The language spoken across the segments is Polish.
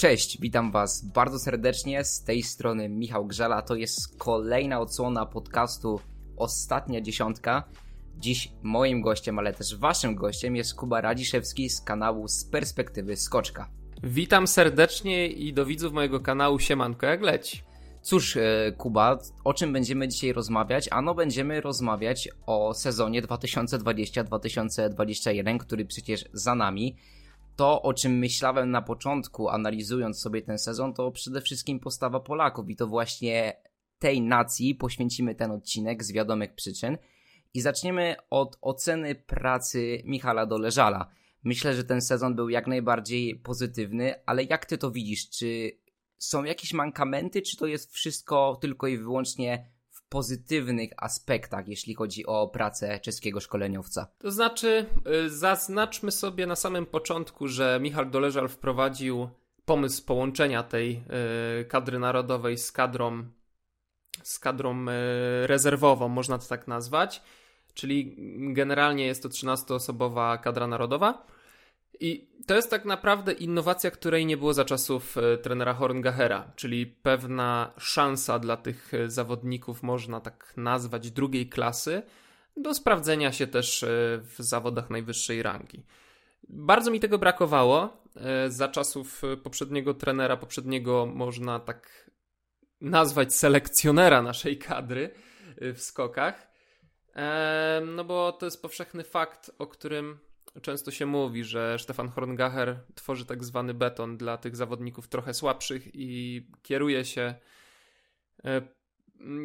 Cześć, witam Was bardzo serdecznie. Z tej strony Michał Grzela. To jest kolejna odsłona podcastu Ostatnia Dziesiątka. Dziś moim gościem, ale też Waszym gościem jest Kuba Radziszewski z kanału Z Perspektywy Skoczka. Witam serdecznie i do widzów mojego kanału Siemanko, jak leci. Cóż, e, Kuba, o czym będziemy dzisiaj rozmawiać? Ano, będziemy rozmawiać o sezonie 2020-2021, który przecież za nami. To, o czym myślałem na początku, analizując sobie ten sezon, to przede wszystkim postawa Polaków i to właśnie tej nacji poświęcimy ten odcinek z wiadomych przyczyn. I zaczniemy od oceny pracy Michala Doleżala. Myślę, że ten sezon był jak najbardziej pozytywny, ale jak ty to widzisz? Czy są jakieś mankamenty, czy to jest wszystko tylko i wyłącznie pozytywnych aspektach, jeśli chodzi o pracę czeskiego szkoleniowca? To znaczy, y, zaznaczmy sobie na samym początku, że Michał Doleżal wprowadził pomysł połączenia tej y, kadry narodowej z kadrą, z kadrą y, rezerwową, można to tak nazwać. Czyli generalnie jest to 13-osobowa kadra narodowa i to jest tak naprawdę innowacja, której nie było za czasów e, trenera Horngachera, czyli pewna szansa dla tych e, zawodników, można tak nazwać, drugiej klasy, do sprawdzenia się też e, w zawodach najwyższej rangi. Bardzo mi tego brakowało. Za czasów poprzedniego trenera, poprzedniego można tak nazwać selekcjonera naszej kadry w skokach. No bo to jest powszechny fakt, o którym często się mówi, że Stefan Horngacher tworzy tak zwany beton dla tych zawodników trochę słabszych i kieruje się e,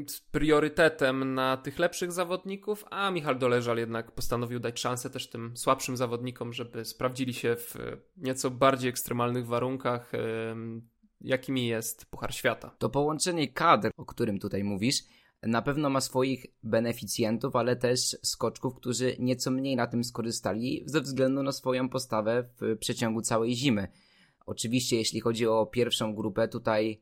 z priorytetem na tych lepszych zawodników, a Michal Doleżal jednak postanowił dać szansę też tym słabszym zawodnikom, żeby sprawdzili się w nieco bardziej ekstremalnych warunkach, e, jakimi jest Puchar Świata. To połączenie kadr, o którym tutaj mówisz, na pewno ma swoich beneficjentów, ale też skoczków, którzy nieco mniej na tym skorzystali ze względu na swoją postawę w przeciągu całej zimy. Oczywiście, jeśli chodzi o pierwszą grupę, tutaj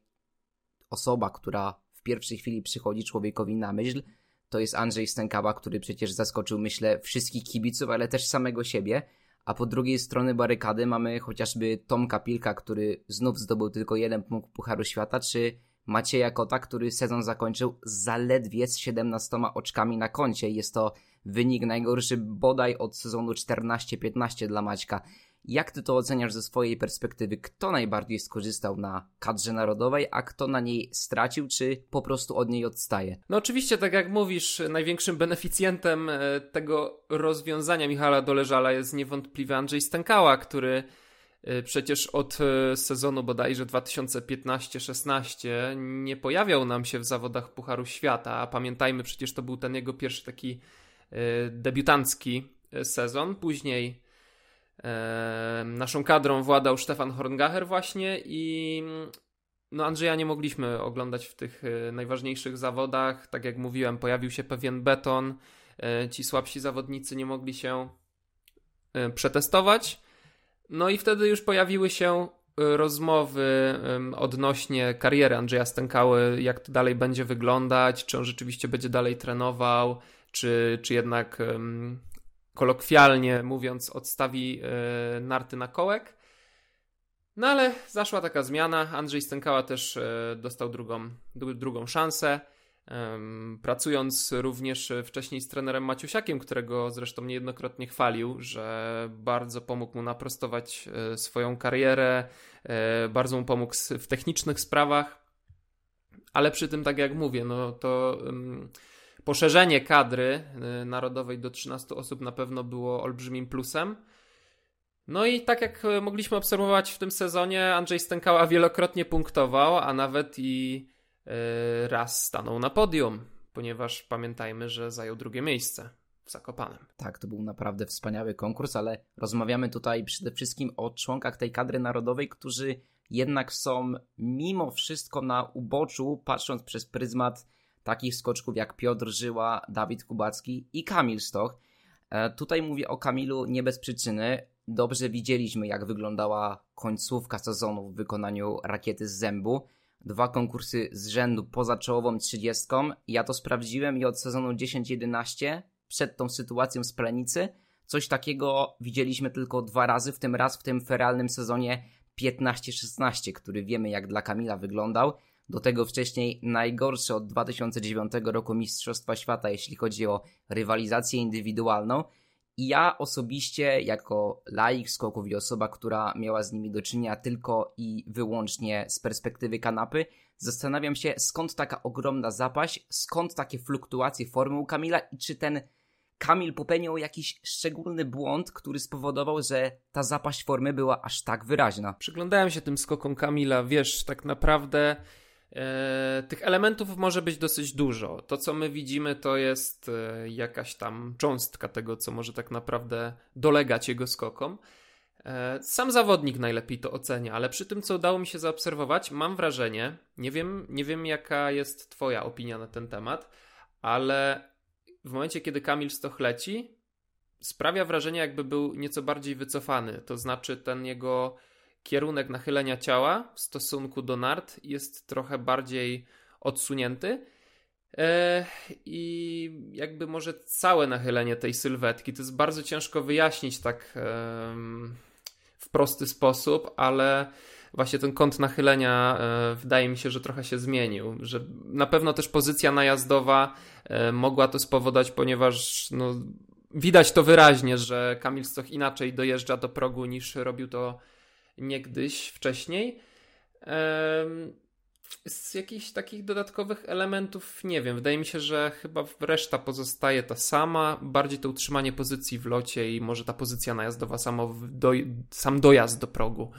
osoba, która w pierwszej chwili przychodzi człowiekowi na myśl, to jest Andrzej Stękawa, który przecież zaskoczył, myślę, wszystkich kibiców, ale też samego siebie. A po drugiej stronie barykady mamy chociażby Tomka Pilka, który znów zdobył tylko jeden punkt Pucharu Świata, czy Macieja Kota, który sezon zakończył zaledwie z 17 oczkami na koncie. Jest to wynik najgorszy bodaj od sezonu 14-15 dla Maćka. Jak ty to oceniasz ze swojej perspektywy? Kto najbardziej skorzystał na kadrze narodowej, a kto na niej stracił, czy po prostu od niej odstaje? No oczywiście, tak jak mówisz, największym beneficjentem e, tego rozwiązania Michała Doleżala jest niewątpliwie Andrzej Stękała, który przecież od y, sezonu bodajże 2015-16 nie pojawiał nam się w zawodach Pucharu Świata, a pamiętajmy, przecież to był ten jego pierwszy taki y, debiutancki sezon. Później naszą kadrą władał Stefan Horngacher właśnie i no Andrzeja nie mogliśmy oglądać w tych najważniejszych zawodach. Tak jak mówiłem, pojawił się pewien beton. Ci słabsi zawodnicy nie mogli się przetestować. No i wtedy już pojawiły się y, rozmowy odnośnie kariery Andrzeja Stękały, jak to dalej będzie wyglądać, czy on rzeczywiście będzie dalej trenował, czy, czy jednak kolokwialnie mówiąc odstawi y, narty na kołek. No ale zaszła taka zmiana. Andrzej Stękała też y, dostał drugą, drugą szansę. Pracując również wcześniej z trenerem Maciusiakiem, którego zresztą niejednokrotnie chwalił, że bardzo pomógł mu naprostować e, swoją karierę, e, bardzo mu pomógł w technicznych sprawach, ale przy tym, tak jak mówię, no to poszerzenie kadry e, narodowej do 13 osób na pewno było olbrzymim plusem. No i tak jak mogliśmy obserwować w tym sezonie, Andrzej Stękała wielokrotnie punktował, a nawet i raz stanął na podium, ponieważ pamiętajmy, że zajął drugie miejsce w Zakopanem. Tak, to był naprawdę wspaniały konkurs, ale rozmawiamy tutaj przede wszystkim o członkach tej kadry narodowej, którzy jednak są mimo wszystko na uboczu, patrząc przez pryzmat takich skoczków jak Piotr Żyła, Dawid Kubacki i Kamil Stoch. E, tutaj mówię o Kamilu nie bez przyczyny. Dobrze widzieliśmy, jak wyglądała końcówka sezonu w wykonaniu rakiety z zębu dwa konkursy z rzędu poza czołową trzydziestką. Ja to sprawdziłem i od sezonu 10-11, przed tą sytuacją z Plenicy, coś takiego widzieliśmy tylko dwa razy, w tym raz w tym feralnym sezonie 15-16, który wiemy jak dla Kamila wyglądał. Do tego wcześniej najgorszy od 2009 roku Mistrzostwa Świata, jeśli chodzi o rywalizację indywidualną. I ja osobiście, jako laik skoków i osoba, która miała z nimi do czynienia tylko i wyłącznie z perspektywy kanapy, zastanawiam się, skąd taka ogromna zapaść, skąd takie fluktuacje formy u Kamila i czy ten Kamil popełnił jakiś szczególny błąd, który spowodował, że ta zapaść formy była aż tak wyraźna. Przyglądałem się tym skokom Kamila, wiesz, tak naprawdę tych elementów może być dosyć dużo. To, co my widzimy, to jest e, jakaś tam cząstka tego, co może tak naprawdę dolegać jego skokom. E, sam zawodnik najlepiej to ocenia, ale przy tym, co udało mi się zaobserwować, mam wrażenie, nie wiem, nie wiem jaka jest Twoja opinia na ten temat, ale w momencie, kiedy Kamil Stoch leci, sprawia wrażenie, jakby był nieco bardziej wycofany. To znaczy, ten jego kierunek nachylenia ciała w stosunku do nart jest trochę bardziej odsunięty. E, I jakby może całe nachylenie tej sylwetki to jest bardzo ciężko wyjaśnić tak w prosty sposób, ale właśnie ten kąt nachylenia e, wydaje mi się, że trochę się zmienił, że na pewno też pozycja najazdowa e, mogła to spowodować, ponieważ no, widać to wyraźnie, że Kamil Stoch inaczej dojeżdża do progu niż robił to niegdyś wcześniej. Z jakichś takich dodatkowych elementów nie wiem. Wydaje mi się, że chyba reszta pozostaje ta sama. Bardziej to utrzymanie pozycji w locie i może ta pozycja najazdowa, samo do, sam dojazd do progu.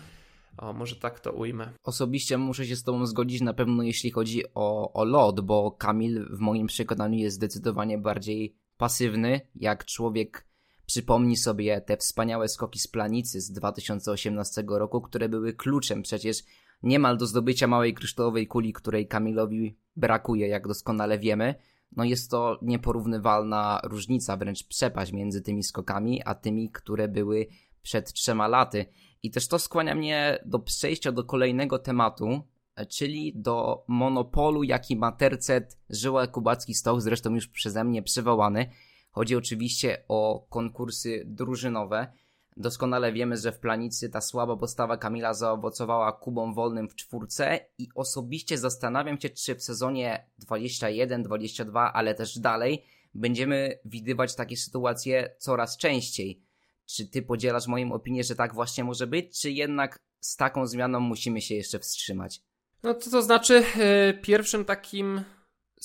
O, może tak to ujmę. Osobiście muszę się z Tobą zgodzić na pewno, jeśli chodzi o, o lot, bo Kamil w moim przekonaniu jest zdecydowanie bardziej pasywny. Jak człowiek przypomni sobie te wspaniałe skoki z planicy z 2018 roku, które były kluczem przecież niemal do zdobycia małej kryształowej kuli, której Kamilowi brakuje, jak doskonale wiemy. No jest to nieporównywalna różnica, wręcz przepaść między tymi skokami, a tymi, które były przed trzema laty. I też to skłania mnie do przejścia do kolejnego tematu, czyli do monopolu, jaki ma tercet Żyła Kubacki Stoch, zresztą już przeze mnie przywołany. Chodzi oczywiście o konkursy drużynowe. Doskonale wiemy, że w planicy ta słaba postawa Kamila zaowocowała Kubą Wolnym w czwórce i osobiście zastanawiam się, czy w sezonie 21-22, ale też dalej, będziemy widywać takie sytuacje coraz częściej. Czy ty podzielasz moją opinię, że tak właśnie może być, czy jednak z taką zmianą musimy się jeszcze wstrzymać? No to to znaczy, yy, pierwszym takim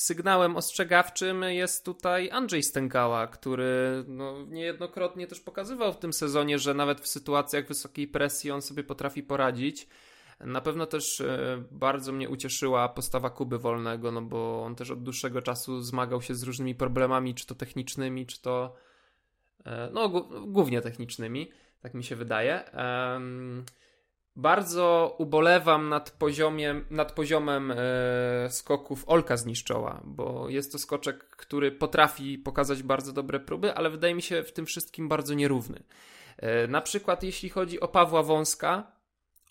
sygnałem ostrzegawczym jest tutaj Andrzej Stękała, który no, niejednokrotnie też pokazywał w tym sezonie, że nawet w sytuacjach wysokiej presji on sobie potrafi poradzić. Na pewno też e, bardzo mnie ucieszyła postawa Kuby Wolnego, no bo on też od dłuższego czasu zmagał się z różnymi problemami, czy to technicznymi, czy to E, no głównie technicznymi, tak mi się wydaje. Bardzo ubolewam nad, nad poziomem e, skoków Olka zniszczoła, bo jest to skoczek, który potrafi pokazać bardzo dobre próby, ale wydaje mi się w tym wszystkim bardzo nierówny. E, na przykład jeśli chodzi o Pawła Wąska,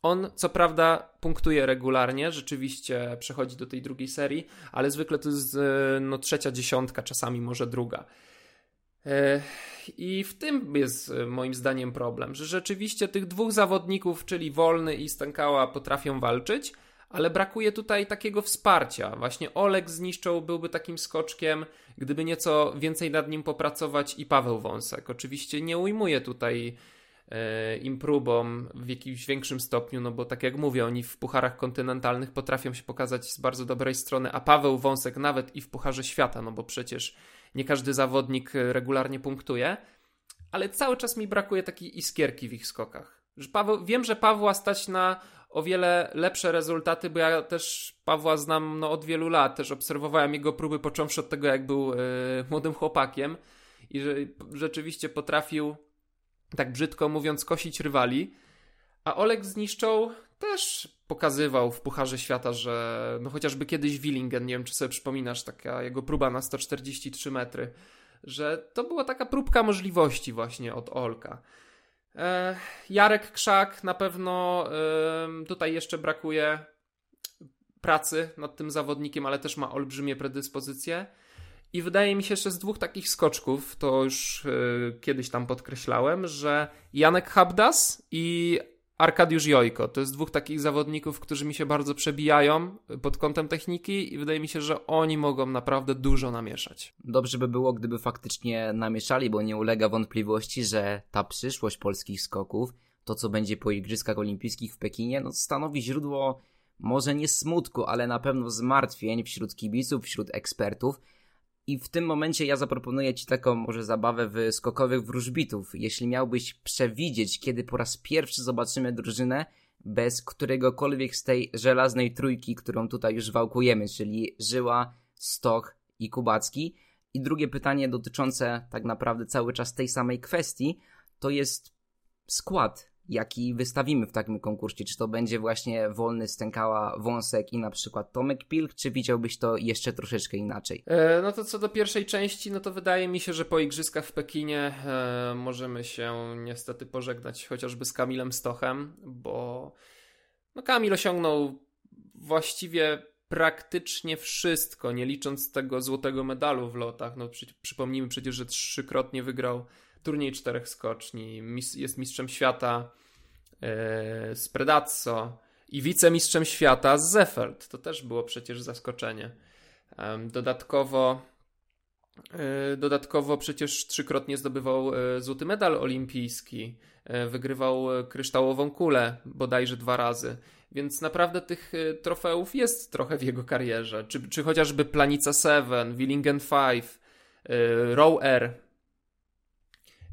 on co prawda punktuje regularnie, rzeczywiście przechodzi do tej drugiej serii, ale zwykle to jest no, trzecia dziesiątka, czasami może druga. I w tym jest e, moim zdaniem problem, że rzeczywiście tych dwóch zawodników, czyli Wolny i Stękała, potrafią walczyć, ale brakuje tutaj takiego wsparcia. Właśnie Oleg zniszczał byłby takim skoczkiem, gdyby nieco więcej nad nim popracować i Paweł Wąsek. Oczywiście nie ujmuje tutaj e, im próbom w jakimś większym stopniu, no bo tak jak mówię, oni w pucharach kontynentalnych potrafią się pokazać z bardzo dobrej strony, a Paweł Wąsek nawet i w pucharze świata, no bo przecież nie każdy zawodnik e, regularnie punktuje, ale cały czas mi brakuje takiej iskierki w ich skokach. Że Paweł, wiem, że Pawła stać na o wiele lepsze rezultaty, bo ja też Pawła znam no, od wielu lat, też obserwowałem jego próby począwszy od tego, jak był yy, młodym chłopakiem i że rzeczywiście potrafił, tak brzydko mówiąc, kosić rywali. A Oleg zniszczą też pokazywał w Pucharze Świata, że no chociażby kiedyś Willingen, nie wiem czy sobie przypominasz, taka jego próba na 143 metry, że to była taka próbka możliwości właśnie od Olka. Jarek Krzak na pewno tutaj jeszcze brakuje pracy nad tym zawodnikiem, ale też ma olbrzymie predyspozycje. I wydaje mi się, że z dwóch takich skoczków, to już e, kiedyś tam podkreślałem, że Janek Habdas i Arkadiusz Jojko. To jest dwóch takich zawodników, którzy mi się bardzo przebijają pod kątem techniki i wydaje mi się, że oni mogą naprawdę dużo namieszać. Dobrze by było, gdyby faktycznie namieszali, bo nie ulega wątpliwości, że ta przyszłość polskich skoków, to co będzie po Igrzyskach Olimpijskich w Pekinie, no stanowi źródło może nie smutku, ale na pewno zmartwień wśród kibiców, wśród ekspertów. I w tym momencie ja zaproponuję Ci taką może zabawę w skokowych wróżbitów. Jeśli miałbyś przewidzieć, kiedy po raz pierwszy zobaczymy drużynę bez któregokolwiek z tej żelaznej trójki, którą tutaj już wałkujemy, czyli Żyła, Stoch i Kubacki. I drugie pytanie dotyczące tak naprawdę cały czas tej samej kwestii, to jest skład jaki wystawimy w takim konkursie. Czy to będzie właśnie wolny stękała wąsek i na przykład Tomek Pilk, czy widziałbyś to jeszcze troszeczkę inaczej? E, no to co do pierwszej części, no to wydaje mi się, że po igrzyskach w Pekinie e, możemy się niestety pożegnać chociażby z Kamilem Stochem, bo no Kamil osiągnął właściwie praktycznie wszystko, nie licząc tego złotego medalu w lotach. No, przy, przypomnijmy przecież, że trzykrotnie wygrał turniej czterech skoczni, jest mistrzem świata e, z Predazzo i wicemistrzem świata z Zeffeld. To też było przecież zaskoczenie. Dodatkowo e, Dodatkowo przecież trzykrotnie zdobywał e, złoty medal olimpijski, wygrywał kryształową kulę bodajże dwa razy, więc naprawdę tych trofeów jest trochę w jego karierze. Czy, czy chociażby Planica 7, Willingen 5, Row Air,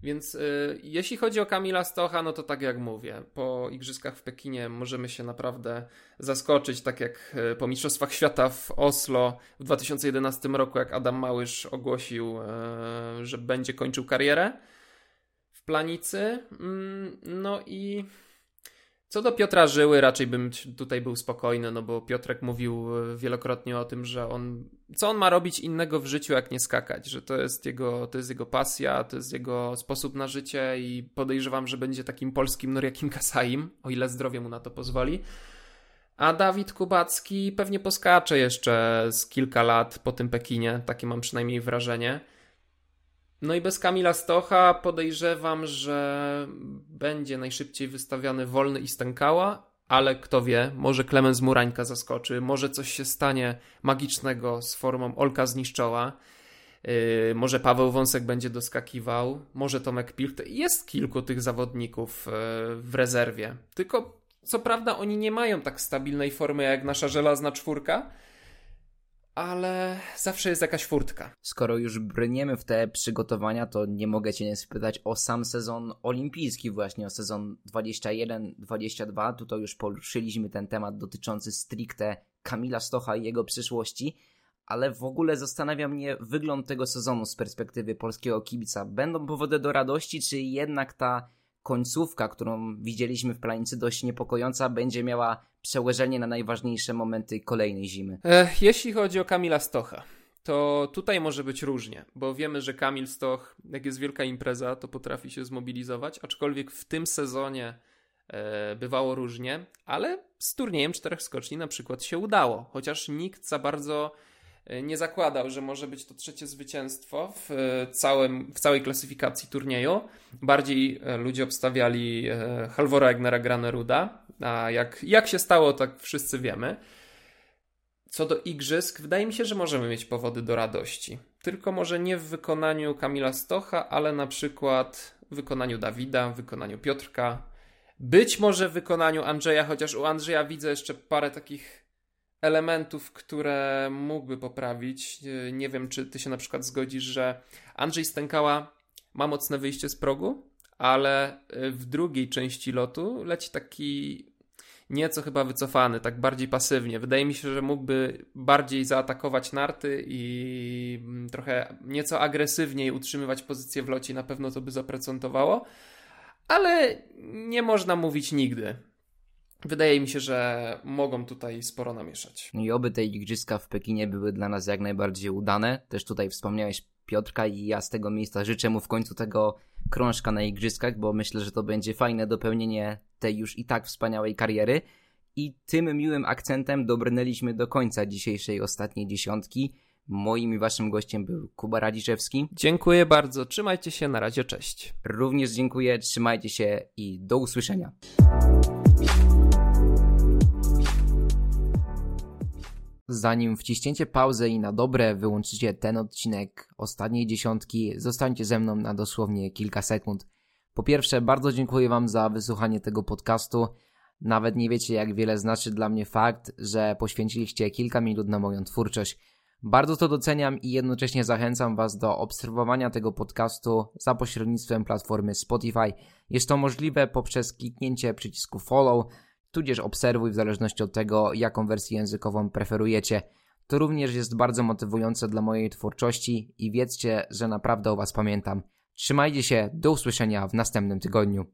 więc y, jeśli chodzi o Kamila Stocha, no to tak jak mówię, po Igrzyskach w Pekinie możemy się naprawdę zaskoczyć, tak jak y, po Mistrzostwach Świata w Oslo w 2011 roku, jak Adam Małysz ogłosił, y, że będzie kończył karierę w planicy. Mm, no i co do Piotra Żyły, raczej bym tutaj był spokojny, no bo Piotrek mówił e, wielokrotnie o tym, że on, co on ma robić innego w życiu, jak nie skakać, że to jest jego, to jest jego pasja, to jest jego sposób na życie i podejrzewam, że będzie takim polskim Noriakim Kasaim, o ile zdrowie mu na to pozwoli. A Dawid Kubacki pewnie poskacze jeszcze z kilka lat po tym Pekinie, takie mam przynajmniej wrażenie. No i bez Kamila Stocha podejrzewam, że będzie najszybciej wystawiany Wolny i Stękała, ale kto wie, może Klemens Murańka zaskoczy, może coś się stanie magicznego z formą Olka zniszczoła. Yy, może Paweł Wąsek będzie doskakiwał, może Tomek Pilch. Jest kilku tych zawodników yy, w rezerwie. Tylko co prawda oni nie mają tak stabilnej formy jak nasza żelazna czwórka, ale zawsze jest jakaś furtka. Skoro już brniemy w te przygotowania, to nie mogę cię nie spytać o sam sezon olimpijski właśnie, o sezon 21-22. Tutaj już poruszyliśmy ten temat dotyczący stricte Kamila Stocha i jego przyszłości, ale w ogóle zastanawia mnie wygląd tego sezonu z perspektywy polskiego kibica. Będą powody do radości, czy jednak ta końcówka, którą widzieliśmy w planicy dość niepokojąca, będzie miała przełożenie na najważniejsze momenty kolejnej zimy. Ech, jeśli chodzi o Kamila Stocha, to tutaj może być różnie, bo wiemy, że Kamil Stoch, jak jest wielka impreza, to potrafi się zmobilizować, aczkolwiek w tym sezonie e, bywało różnie, ale z turniejem czterech skoczni na przykład się udało, chociaż nikt za bardzo nie zakładał, że może być to trzecie zwycięstwo w, e, całym, w całej klasyfikacji turnieju. Bardziej e, ludzie obstawiali Halvora Egnera Graneruda, a jak, jak się stało, tak wszyscy wiemy. Co do igrzysk, wydaje mi się, że możemy mieć powody do radości. Tylko może nie w wykonaniu Kamila Stocha, ale na przykład w wykonaniu Dawida, w wykonaniu Piotrka. Być może w wykonaniu Andrzeja, chociaż u Andrzeja widzę jeszcze parę takich elementów, które mógłby poprawić. Nie wiem, czy ty się na przykład zgodzisz, że Andrzej Stękała ma mocne wyjście z progu, ale y, w drugiej części lotu leci taki nieco chyba wycofany, tak bardziej pasywnie. Wydaje mi się, że mógłby bardziej zaatakować narty i mm, trochę nieco agresywniej utrzymywać pozycję w locie, na pewno to by zaprocentowało, ale nie można mówić nigdy. Wydaje mi się, że mogą tutaj sporo namieszać. No I oby te igrzyska w Pekinie były dla nas jak najbardziej udane. Też tutaj wspomniałeś Piotrka i ja z tego miejsca życzę mu w końcu tego krążka na igrzyskach, bo myślę, że to będzie fajne dopełnienie tej już i tak wspaniałej kariery. I tym miłym akcentem dobrnęliśmy do końca dzisiejszej ostatniej dziesiątki. Moim i waszym gościem był Kuba Radziszewski. Dziękuję bardzo, trzymajcie się, na razie, cześć. Również dziękuję, trzymajcie się i do usłyszenia. Zanim wciśniecie pauzę i na dobre wyłączycie ten odcinek ostatniej dziesiątki, zostańcie ze mną na dosłownie kilka sekund. Po pierwsze, bardzo dziękuję Wam za wysłuchanie tego podcastu. Nawet nie wiecie, jak wiele znaczy dla mnie fakt, że poświęciliście kilka minut na moją twórczość. Bardzo to doceniam i jednocześnie zachęcam Was do obserwowania tego podcastu za pośrednictwem platformy Spotify. Jest to możliwe poprzez kliknięcie przycisku follow, tudzież obserwuj w zależności od tego, jaką wersję językową preferujecie. To również jest bardzo motywujące dla mojej twórczości i wiedzcie, że naprawdę o Was pamiętam. Trzymajcie się, do usłyszenia w następnym tygodniu.